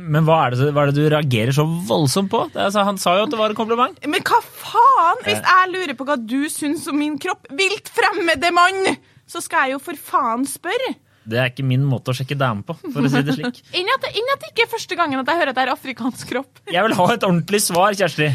Men hva er, det, hva er det du reagerer så voldsomt på? Det, altså, han sa jo at det var en kompliment. Men hva faen? Hvis jeg lurer på hva du syns om min kropp, vilt fremmede mann, så skal jeg jo for faen spørre. Det er ikke min måte å sjekke damer på, for å si det slik. Enn at, at det ikke er første gangen at jeg hører at det er afrikansk kropp. Jeg vil ha et ordentlig svar, Kjersti.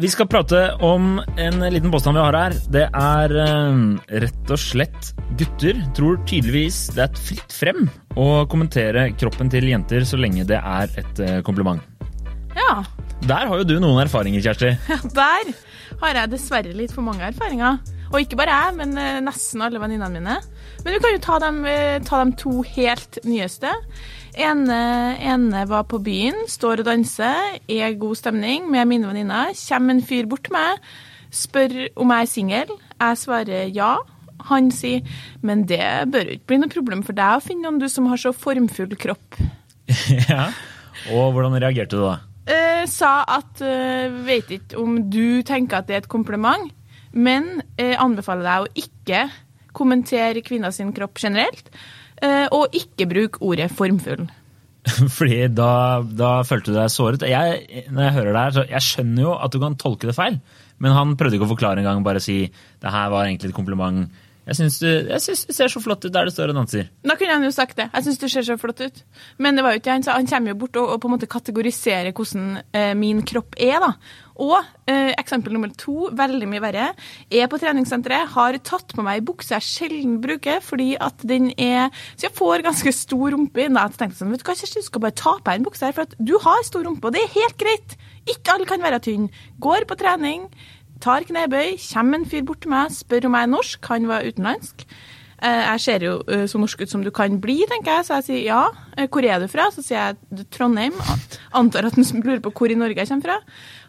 Vi skal prate om en liten påstand vi har her. Det er eh, rett og slett gutter tror tydeligvis det er et fritt frem å kommentere kroppen til jenter så lenge det er et eh, kompliment. Ja, Der har jo du noen erfaringer, Kjersti. ja, der har jeg dessverre litt for mange erfaringer. Og ikke bare jeg, men eh, nesten alle venninnene mine. Men du kan jo ta dem, eh, ta dem to helt nyeste. Ene, ene var på byen, står og danser, er god stemning med mine venninner. Kommer en fyr bort til meg, spør om jeg er singel. Jeg svarer ja. Han sier men det bør jo ikke bli noe problem for deg å finne noen du som har så formfull kropp. ja. Og hvordan reagerte du da? Eh, sa at eh, vet ikke om du tenker at det er et kompliment, men eh, anbefaler deg å ikke kommentere kvinners kropp generelt, eh, og ikke bruke ordet formfull. Fordi da, da følte du deg såret. Jeg, når jeg hører det her, så jeg skjønner jo at du kan tolke det feil, men han prøvde ikke å forklare engang, bare si det her var egentlig et kompliment. Jeg syns du, du ser så flott ut der du står og danser. Da kunne han jo sagt det. Jeg syns du ser så flott ut. Men det var jo ikke han, så han kommer jo bort og, og på en måte kategoriserer hvordan eh, min kropp er, da. Og eh, eksempel nummer to, veldig mye verre, er på treningssenteret, har tatt på meg ei bukse jeg sjelden bruker, fordi at den er Så jeg får ganske stor rumpe. Da tenkte sånn, vet du hva, Kjersti, du skal bare ta på deg en bukse her, for at du har stor rumpe, og det er helt greit. Ikke alle kan være tynn. Går på trening, tar knebøy, kommer en fyr bort til meg, spør om jeg er norsk, han var utenlandsk. Eh, Jeg ser jo eh, så norsk ut som du kan bli, tenker jeg, så jeg sier ja. Eh, Hvor er du fra? Så sier jeg Trondheim. Antar at han lurer på hvor i Norge jeg kommer fra.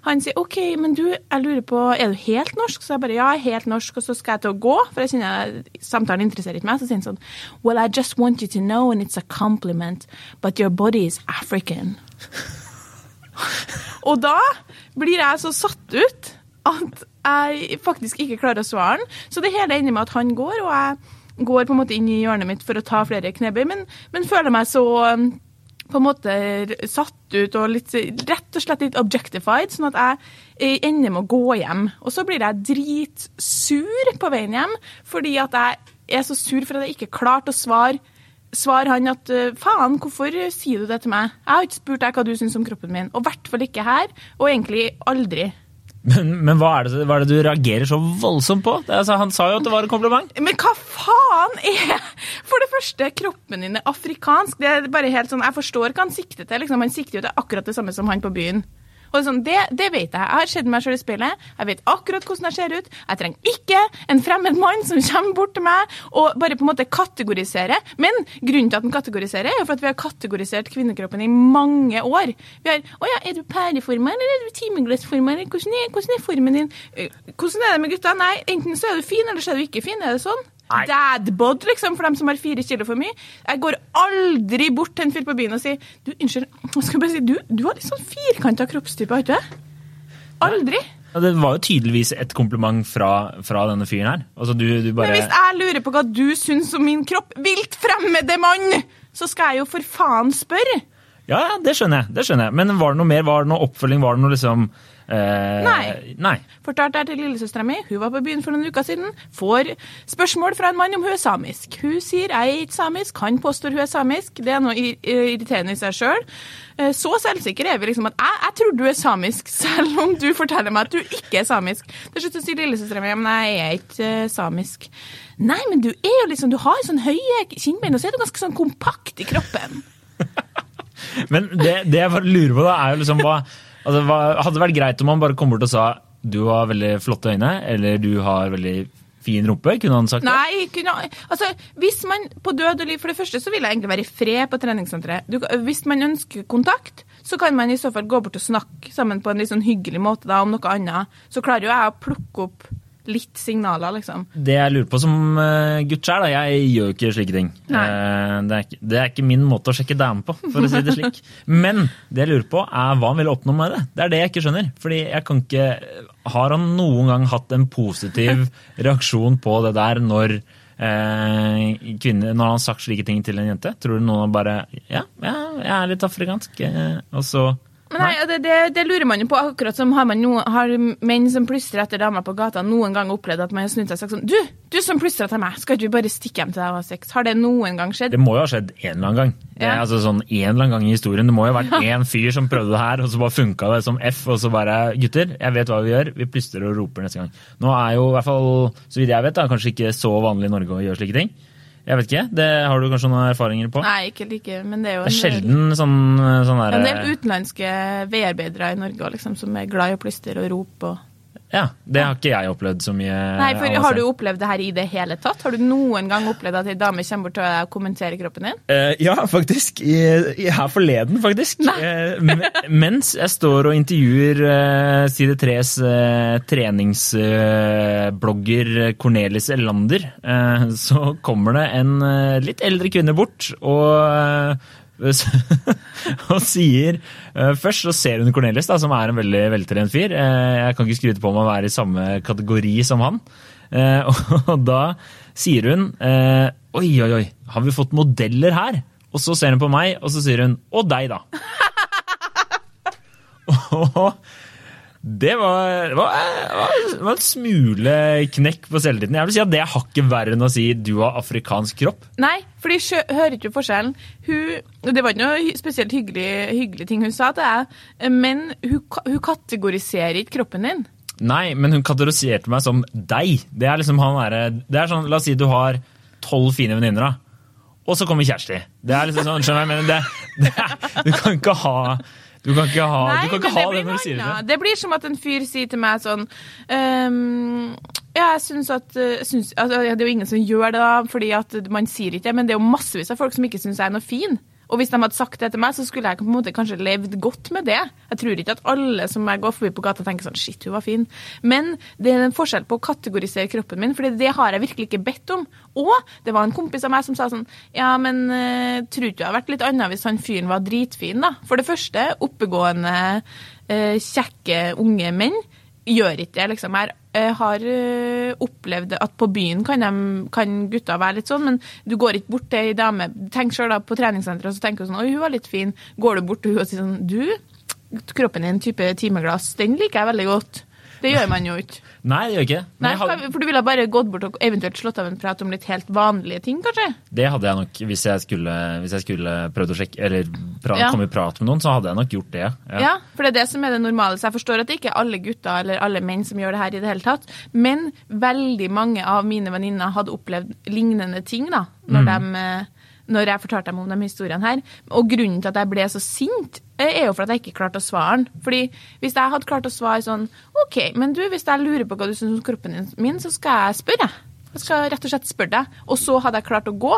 Han sier OK, men du, jeg lurer på, er du helt norsk? Så jeg bare ja, jeg er helt norsk, og så skal jeg til å gå, for jeg kjenner samtalen interesserer ikke meg. Så sier han sånn Well, I just want you to know, and it's a compliment, but your body is African. Og da blir jeg så satt ut at jeg faktisk ikke klarer å svare han. Så det hele ender med at han går, og jeg går på en måte inn i hjørnet mitt for å ta flere knebøy, men, men føler meg så um, på en måte satt ut og litt, rett og slett litt objectified, sånn at jeg ender med å gå hjem. Og så blir jeg dritsur på veien hjem, fordi at jeg er så sur for at jeg ikke klarte å svare Svar han at faen, hvorfor sier du det til meg? Jeg har ikke spurt deg hva du syns om kroppen min, og i hvert fall ikke her, og egentlig aldri. Men, men hva, er det, hva er det du reagerer så voldsomt på? Altså, han sa jo at det var en kompliment. Men hva faen er For det første, kroppen din er afrikansk. Det er bare helt sånn, Jeg forstår hva han sikter til. liksom, Han sikter jo til akkurat det samme som han på byen. Og sånn, det, det vet jeg. Jeg har sett meg selv i speilet. Jeg vet akkurat hvordan jeg ser ut. Jeg trenger ikke en fremmed mann som kommer bort til meg og bare på en måte kategoriserer. Men grunnen til at den kategoriserer, er jo for at vi har kategorisert kvinnekroppen i mange år. Vi har Å ja, er du perleforma, eller er du timeglassforma, eller hvordan er, hvordan er formen din? Eh, Hvordan er det med gutta? Nei, enten så er du fin, eller så er du ikke fin. Er det sånn? Dadbod, liksom, for dem som har fire kilo for mye. Jeg går aldri bort til en fyr på byen og sier du, unnskyld, jeg skal bare si, du, du har litt sånn firkanta kroppstype, har ikke du? Aldri. Ja, Det var jo tydeligvis et kompliment fra, fra denne fyren her. Altså, du, du Men hvis jeg lurer på hva du syns om min kropp, vilt fremmede mann, så skal jeg jo for faen spørre. Ja, ja, det skjønner jeg. det skjønner jeg. Men var det noe mer? Var det noe oppfølging? Var det noe liksom eh, Nei. nei. Fortalte jeg til lillesøstera mi, hun var på byen for noen uker siden, får spørsmål fra en mann om hun er samisk. Hun sier jeg er ikke samisk, han påstår hun er samisk. Det er noe irriterende i seg sjøl. Så selvsikker er vi liksom at jeg, jeg tror du er samisk, selv om du forteller meg at du ikke er samisk. Til slutt sier lillesøstera mi men jeg er ikke eh, samisk. Nei, men du er jo liksom, du har sånn høye kinnbein, og så er du ganske sånn kompakt i kroppen. Men det, det jeg lurer på, da, er jo liksom hva, altså, hva Hadde det vært greit om han bare kom bort og sa du har veldig flotte øyne, eller du har veldig fin rumpe? Kunne han sagt det? Nei, kunne, altså, hvis man på død og liv For det første så vil jeg egentlig være i fred på treningssenteret. Du, hvis man ønsker kontakt, så kan man i så fall gå bort og snakke sammen på en litt sånn hyggelig måte da, om noe annet. Så klarer jo jeg å plukke opp litt signaler, liksom. Det jeg lurer på som eh, gutt sjøl, jeg gjør jo ikke slike ting. Eh, Det er, ikke, det er ikke min måte å sjekke damer på, for å si det slik. Men det jeg lurer på, er hva han vil oppnå med det. Det er det jeg ikke skjønner. Fordi jeg kan ikke Har han noen gang hatt en positiv reaksjon på det der når eh, kvinner, når han har sagt slike ting til en jente? Tror du noen har bare Ja, ja jeg er litt afrikansk. eh, Og så nei, det, det, det lurer man jo på, akkurat som har, man no, har menn som plystrer etter damer på gata noen gang opplevd at man har snudd seg og sagt sånn Du, du som plystrer etter meg, skal ikke vi bare stikke hjem til deg og ha sex? Har det noen gang skjedd? Det må jo ha skjedd en eller annen gang. Det er Ja. altså sånn En eller annen gang i historien. Det må jo ha vært én fyr som prøvde det her, og så bare funka det som F. Og så bare Gutter, jeg vet hva vi gjør. Vi plystrer og roper neste gang. Nå er jo i hvert fall, så vidt jeg vet, da, kanskje ikke så vanlig i Norge å gjøre slike ting. Jeg vet ikke. Det har du kanskje noen erfaringer på? Nei, ikke like, men det er jo Det er sjelden del- sjelden sånn, der, en del utenlandske vedarbeidere i Norge liksom, som er glad i å plystre og rope. Og... Ja, det har ikke jeg opplevd så mye. Nei, for Har du opplevd det her i det hele tatt? Har du noen gang opplevd at ei dame kommer bort til deg og kommenterer kroppen din? Uh, ja, faktisk. I, i, her forleden, faktisk. Eh, me- mens jeg står og intervjuer uh, Side 3s uh, treningsblogger Cornelis Elander, eh, så kommer det en litt eldre kvinne bort og og sier eh, Først så ser hun Cornelis, da, som er en veldig veltrent fyr. Eh, jeg kan ikke skryte på meg å være i samme kategori som han. Eh, og da sier hun Oi, oi, oi, har vi fått modeller her? Og så ser hun på meg, og så sier hun Og deg, da. og det var, var, var en smule knekk på selvtilliten. Jeg vil si at det er hakket verre enn å si du har afrikansk kropp. Nei, for de hører ikke forskjellen. Hun, det var ikke noe spesielt hyggelig, hyggelig ting hun sa til deg, men hun, hun kategoriserer ikke kroppen din. Nei, men hun kategoriserte meg som deg. Det er liksom han derre Det er sånn, La oss si du har tolv fine venninner, da. Og så kommer Kjersti. Det er liksom sånn, skjønner jeg men Det, det er, du kan ikke ha Du kan ikke ha, Nei, du kan ikke ha det det når du sier det. Det blir som at en fyr sier til meg sånn um, Ja, jeg synes at synes, altså, Det er jo ingen som gjør det, da, fordi at man sier ikke det, men det er jo massevis av folk som ikke syns jeg er noe fin. Og hvis de hadde sagt det til meg, så skulle jeg på en måte kanskje levd godt med det. Jeg tror ikke at alle som jeg går forbi på gata, tenker sånn Shit, hun var fin. Men det er en forskjell på å kategorisere kroppen min, for det har jeg virkelig ikke bedt om. Og det var en kompis av meg som sa sånn Ja, men uh, tror ikke du hadde vært litt annet hvis han fyren var dritfin, da? For det første, oppegående, uh, kjekke unge menn gjør ikke det, liksom. Jeg eh, har eh, opplevd at på byen kan, de, kan gutta være litt sånn, men du går ikke bort til ei dame Tenk sjøl på treningssenteret, så tenker du sånn Oi, hun var litt fin. Går du bort til hun og sier sånn Du, kroppen din, type timeglass, den liker jeg veldig godt. Det gjør man jo ikke. Nei, det gjør ikke Nei, hadde, For du ville bare gått bort og eventuelt slått av en prat om litt helt vanlige ting, kanskje? det hadde jeg nok hvis jeg skulle, hvis jeg skulle prøvd å sjekke Eller pra, Ja. komme i prat med noen, så hadde jeg nok gjort det. Ja. for det er det som er det normale. Så jeg forstår at det ikke er alle gutter eller alle menn som gjør det her i det hele tatt. Men veldig mange av mine venninner hadde opplevd lignende ting da, når, de, eh, når jeg fortalte dem om de historiene her. Og grunnen til at jeg ble så sint, eh, er jo for at jeg ikke klarte å svare den. Fordi hvis jeg hadde klart å svare sånn OK, men du, hvis jeg lurer på hva du syns om kroppen min, så skal jeg spørre. Jeg skal rett og slett spørre deg. Og så hadde jeg klart å gå.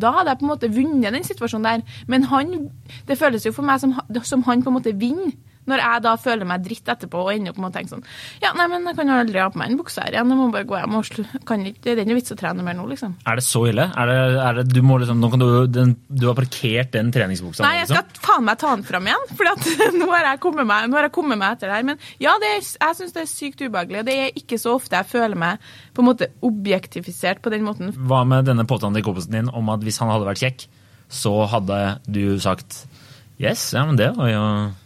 Da hadde jeg på en måte vunnet den situasjonen der. Men han, det føles jo for meg som, som han på en måte vinner. Når jeg da føler meg dritt etterpå og ender opp med å tenke sånn Ja, nei, men jeg kan jo aldri ha på meg en bukse her igjen. Jeg må bare gå hjem og slu. Kan ikke, det er ikke vits å trene mer nå, liksom. Er det så ille? Er det, er det, du, må liksom, nå kan du, den, du har parkert den treningsbuksa? Nei, jeg liksom? skal faen meg ta den fram igjen, for nå, har jeg kommet meg- nå har jeg kommet meg etter det her. Men ja, det er, jeg syns det er sykt ubehagelig. og Det er ikke så ofte jeg føler meg på en måte objektifisert på den måten. Hva med denne påstanden til kompisen din om at hvis han hadde vært kjekk, så hadde du sagt yes, ja, men det var jo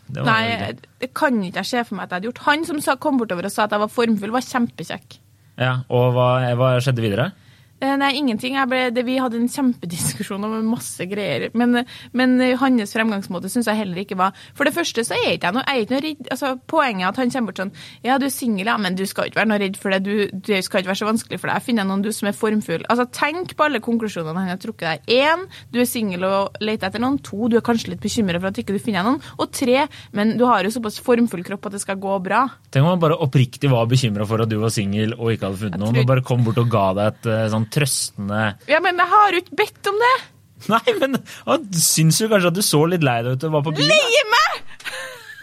det var Nei, det kan ikke jeg se for meg at jeg hadde gjort. Han som kom bortover og sa at jeg var formfull, var kjempekjekk. Ja, Og hva, hva skjedde videre? Eh, Nei, ingenting. Ble, det, vi hadde en kjempediskusjon om masse greier. Men, men hans fremgangsmåte syns jeg heller ikke var For det første så er ikke jeg noe, jeg ikke noe redd altså, Poenget er at han kommer bort sånn Ja, du er singel, ja, men du skal ikke være noe redd for det. Du, du skal ikke være så vanskelig for deg. Finner jeg noen du som er formfull. Altså, Tenk på alle konklusjonene han har trukket der. Én, du er singel og leter etter noen. To, du er kanskje litt bekymret for at ikke du finner noen. Og tre, men du har jo såpass formfull kropp at det skal gå bra. Tenk om han bare oppriktig var bekymra for at du var singel og ikke hadde funnet noen, tror- og bare kom bort og ga deg et eh, sånn trøstende Ja, men jeg har jo ikke bedt om det! Nei, men han syns jo kanskje at du så litt lei deg ut og var på byen. Leie meg!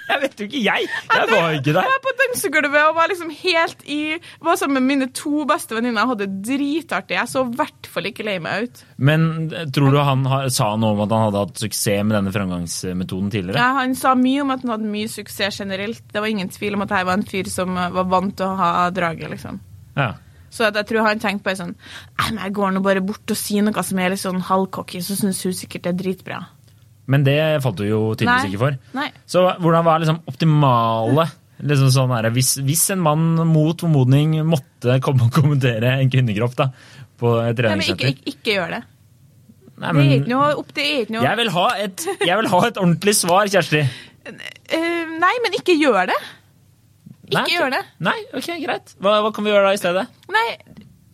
Jeg vet jo ikke, jeg! Jeg var ikke der. Jeg var på dansegulvet og var liksom helt i Var sammen med mine to beste venninner og hadde dritartig. Jeg så i hvert fall ikke lei meg ut. Men eh, tror du han har, sa noe om at han hadde hatt suksess med denne fremgangsmetoden tidligere? Ja, han sa mye om at han hadde mye suksess generelt. Det var ingen tvil om at jeg var en fyr som eh, var vant til å ha draget, liksom. Ja. Så at jeg tror han tenkte bare sånn men jeg går nå bare bort og sier noe som er litt sånn halvcocky, så syns hun sikkert det er dritbra. Men det falt du jo tydeligvis ikke for. Nei. Så hvordan var liksom optimale liksom sånn her, hvis, hvis en mann mot formodning måtte komme og kommentere en kvinnekropp da, på et Nei, men ikke, treningssenter ikke, ikke gjør det. Nei, Det er ikke noe opp, det er ikke noe jeg vil, ha et, jeg vil ha et ordentlig svar, Kjersti. Eh, Nei, men ikke gjør det. Ikke gjør det. Nei, ok, greit. Hva, hva kan vi gjøre da i stedet? Nei,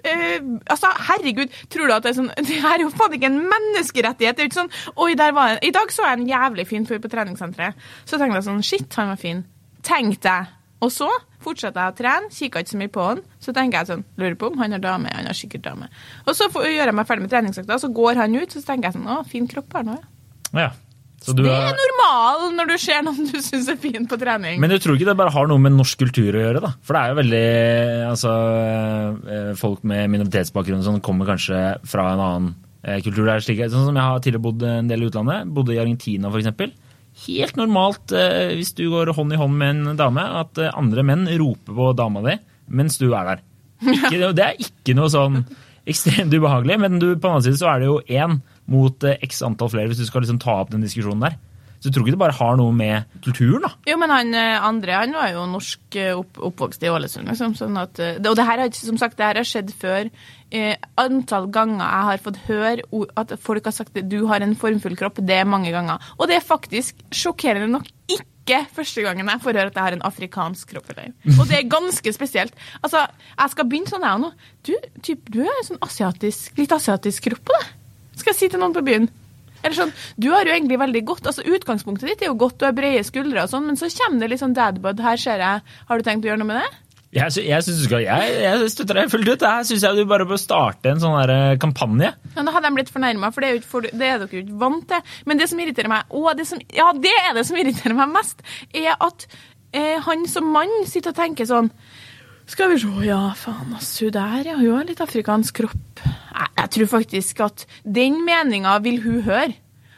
eh, altså, herregud, tror du at det er sånn Det her er jo faen ikke en menneskerettighet. Det er jo ikke sånn Oi, der var en I dag så jeg en jævlig fin fyr på treningssenteret. Så tenkte jeg sånn Shit, han var fin. Tenkte jeg. Og så fortsatte jeg å trene, kikker ikke så mye på han. Så tenker jeg sånn Lurer på om han har dame. Han har sikkert dame. Og så får, gjør jeg meg ferdig med treningsøkta, så går han ut, så tenker jeg sånn Å, fin kropp har han òg, ja. Så du Det er normal når du ser noen du syns er fin på trening. Men du tror ikke det bare har noe med norsk kultur å gjøre? da? For det er jo veldig altså, eh, Folk med minoritetsbakgrunn som kommer kanskje fra en annen eh, kultur. Det er slik, sånn som Jeg har tidligere bodd en del i utlandet. Bodde i Argentina f.eks. Helt normalt eh, hvis du går hånd i hånd med en dame, at andre menn roper på dama di mens du er der. Ikke, det er ikke noe sånn ekstremt ubehagelig, men du, på den annen side så er det jo én mot eh, x antall flere hvis du skal liksom ta opp den diskusjonen der. Så du tror ikke det bare har noe med kulturen, da. Jo, men han eh, andre han var jo norsk eh, opp, oppvokst i Ålesund. Liksom, sånn at, og det her har som sagt, det her har skjedd før. Eh, antall ganger jeg har fått høre at folk har sagt at du har en formfull kropp, det er mange ganger. Og det er faktisk sjokkerende nok ikke første gangen jeg får høre at jeg har en afrikansk kropp. Eller. Og det er ganske spesielt. Altså, Jeg skal begynne sånn, jeg nå. Du, typ, du er sånn asiatisk, litt asiatisk kropp på deg. Skal jeg si til noen på byen. Eller sånn, Du har jo egentlig veldig godt, altså Utgangspunktet ditt er jo godt, du har brede skuldre, og sånn, men så kommer det litt sånn dadbud. Her ser jeg. Har du tenkt å gjøre noe med det? Jeg, sy- jeg, synes jeg, jeg støtter deg fullt ut. Her syns jeg du bare bør starte en sånn der, eh, kampanje. Ja, Da hadde de blitt fornærma, for det er, for, det er dere ikke vant til. Men det som irriterer meg, og det som, ja, det er det som irriterer meg mest, er at eh, han som mann sitter og tenker sånn Skal vi se, ja, faen, ass, hun der, ja, hun har litt afrikansk kropp. Jeg, jeg tror faktisk at den meninga vil hun høre.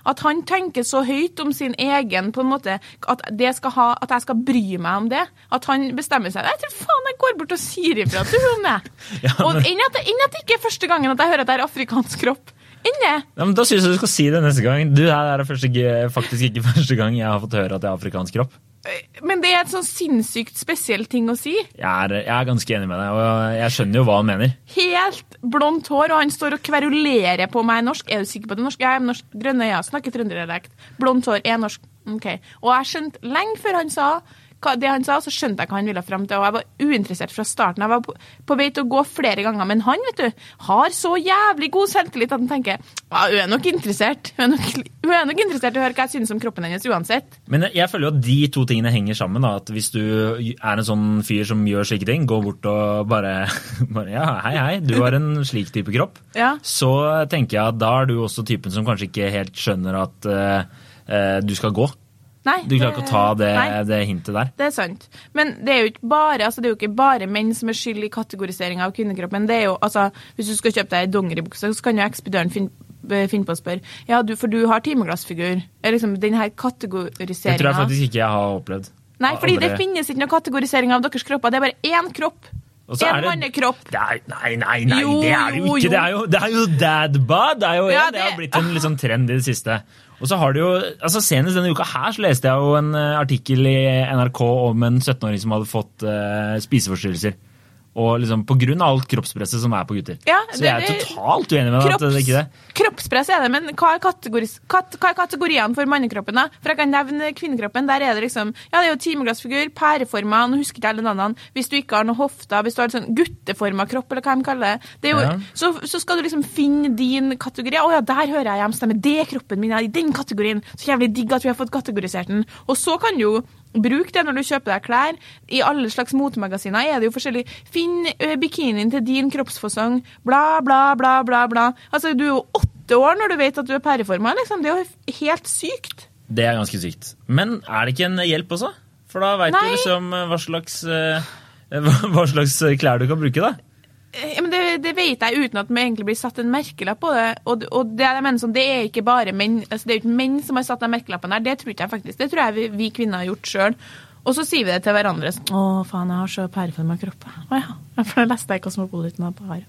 At han tenker så høyt om sin egen på en måte, at, det skal ha, at jeg skal bry meg om det. At han bestemmer seg. Jeg tror faen jeg går bort og sier ifra til hun det. Ja, Og men- enn at, enn at det ikke er første gangen at jeg hører at jeg har afrikansk kropp. Enn. Ja, men da syns jeg du skal si det neste gang. Du, det er første, faktisk ikke første gang jeg har fått høre at jeg har afrikansk kropp. Men det er et sånn sinnssykt spesiell ting å si. Jeg er, jeg er ganske enig med deg, og jeg skjønner jo hva han mener. Helt blondt hår, og han står og kverulerer på meg norsk. Er du sikker på det norsk? Jeg er norsk, grønne øyne, snakker trønderdialekt. Blondt hår, er norsk. Ok. Og jeg skjønte lenge før han sa det han sa, så skjønte jeg hva han ville fram til. Og jeg var uinteressert fra starten. Jeg var på, på vei til å gå flere ganger. Men han vet du, har så jævlig god selvtillit at han tenker ja, hun er nok interessert. Hun er nok, hun er nok interessert i å høre hva jeg synes om kroppen hennes uansett. Men jeg føler jo at de to tingene henger sammen. da, at Hvis du er en sånn fyr som gjør slike ting, går bort og bare, bare Ja, hei, hei, du har en slik type kropp. Ja. Så tenker jeg at da er du også typen som kanskje ikke helt skjønner at uh, uh, du skal gå. Nei, Du klarer ikke å ta det, det hintet der. Det er sant. Men det er jo ikke bare, altså det er jo ikke bare menn som er skyld i kategoriseringa av kvinnekroppen. Det er jo, altså, Hvis du skal kjøpe deg ei dongeribukse, så kan jo ekspedøren finne, finne på å spørre ja, du, for du har timeglassfigur. Liksom den her Det tror jeg faktisk ikke jeg har opplevd. Nei, fordi det finnes ikke noen kategorisering av deres kropper. Det er bare én kropp. En mannekropp. Nei, nei, nei, Jo, det er det jo ikke. jo. Det er jo, det er jo dadbod. Det, er jo, Ja, det, har blitt en litt sånn trend i det siste. Og så har du jo, altså Senest denne uka her så leste jeg jo en eh, artikkel i NRK om en 17-åring som hadde fått uh, spiseforstyrrelser. Og liksom På grunn av alt kroppspresset som er på gutter. Ja, så jeg er det- totalt uenig med deg. at det ikke det. Kroppspress er det, men hva er, kat, hva er kategoriene for mannekroppen? da? For jeg kan nevne kvinnekroppen. Der er det liksom Ja, det er jo timeglassfigur, pæreforma, nå husker ikke alle navnene. Hvis du ikke har noe hofter, hvis du har sånn gutteforma kropp, eller hva de kaller det. det er jo, Ja. så, så skal du liksom finne din kategori. Å ja, der hører jeg hjemstemme. Det er kroppen min, er i den kategorien. Så jævlig digg at vi har fått kategorisert den. Og så kan du jo Bruk det når du kjøper deg klær. I alle slags motemagasiner er det jo forskjellig. Finn ø, bikinien til din kroppsfasong. Bla, bla, bla, bla. bla. Altså, Du er jo åtte år når du vet at du er pæreforma. Liksom. Det er jo helt sykt. Det er ganske sykt. Men er det ikke en hjelp også? For da veit du liksom eh, hva slags, eh, hva slags klær du kan bruke, da. Ja, men det, det vet jeg uten at det egentlig blir satt en merkelapp på det. Og, og det, jeg mener sånn, det er ikke bare menn altså det er ikke menn som har satt den merkelappen der. Det tror ikke jeg faktisk. Det tror jeg vi, vi kvinner har gjort sjøl. Og så sier vi det til hverandre. sånn, 'Å, faen, jeg har så pæreforma kropp.' jeg.» Å ja. For det leste jeg i Cosmopolitan at jeg har.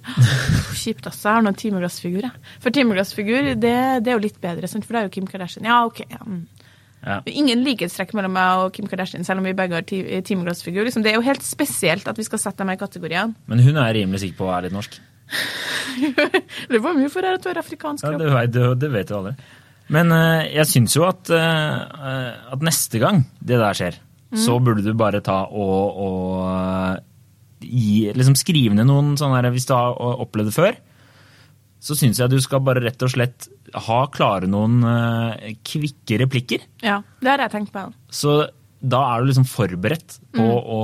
Kjipt, altså. Jeg har noen timeglassfigur, jeg. For timeglassfigur, det, det er jo litt bedre, sant? for det er jo Kim Kardashian. Ja, OK. Ja. Mm. Ja. Ingen likhetstrekk mellom meg og Kim Kardashian, selv om vi begge har ti- timeglassfigur. Liksom, det er jo helt spesielt at vi skal sette dem i kategoriene. Men hun er rimelig sikker på å være litt norsk. Det var mye for at du har afrikansk Ja, kropp. det, vet, det, det vet jo alle. Men uh, jeg syns jo at, uh, at neste gang det der skjer, så burde du bare ta og, og eh, gi, liksom skrive ned noen sånne her, Hvis du har opplevd det før, så syns jeg du skal bare rett og slett ha klare noen eh, kvikke replikker. Ja, det har jeg tenkt på. Så da er du liksom forberedt på å,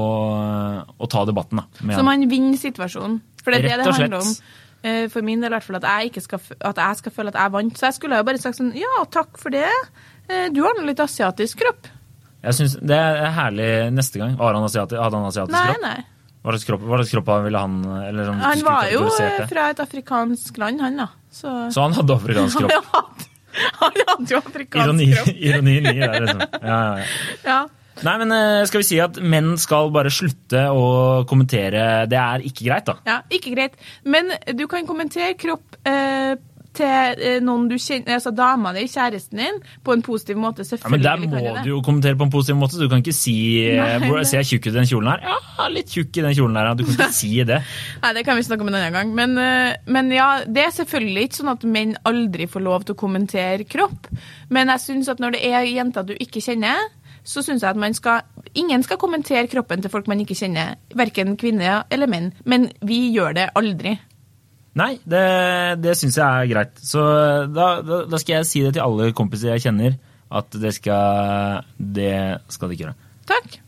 å ta debatten. da. Så man vinner situasjonen. For det er det det handler om. eh, For min del i hvert fall, at jeg, ikke skal, at jeg skal føle at jeg vant. Så jeg skulle jo bare sagt sånn Ja, takk for det. Eh, Du har nå litt asiatisk kropp. Jeg synes Det er herlig neste gang. Har han asiatisk, hadde han asiatisk Nei, kropp? nei. Hva slags kropp, kropp ville han eller sånn, Han var jo eh, det? fra et afrikansk land, han da. Så, Så han hadde afrikansk kropp. han, hadde, han hadde jo afrikansk Ironi, kropp. ironi ligger der, liksom. Ja, ja, ja. Ja. Nei, men eh, skal vi si at menn skal bare slutte å kommentere? Det er ikke greit, da. ja, ikke greit. Men du kan kommentere kropp eh, til eh, noen du kjenner, altså dama di, kjæresten din, på en positiv måte. selvfølgelig. Ja, men Der må du jo kommentere på en positiv måte. Du kan ikke si eh, Nei, det- 'Ser jeg tjukk ut i den kjolen her?' Ja, litt tjukk i den kjolen her. Du kan ikke si det. Nei, det kan vi snakke om en annen gang. Men, eh, men ja, det er selvfølgelig ikke sånn at menn aldri får lov til å kommentere kropp. Men jeg syns at når det er jenter du ikke kjenner, så syns jeg at man skal Ingen skal kommentere kroppen til folk man ikke kjenner. Verken kvinner eller menn. Men vi gjør det aldri. Nei, det, det syns jeg er greit. Så da, da, da skal jeg si det til alle kompiser jeg kjenner, at det skal, det skal de ikke gjøre. Takk.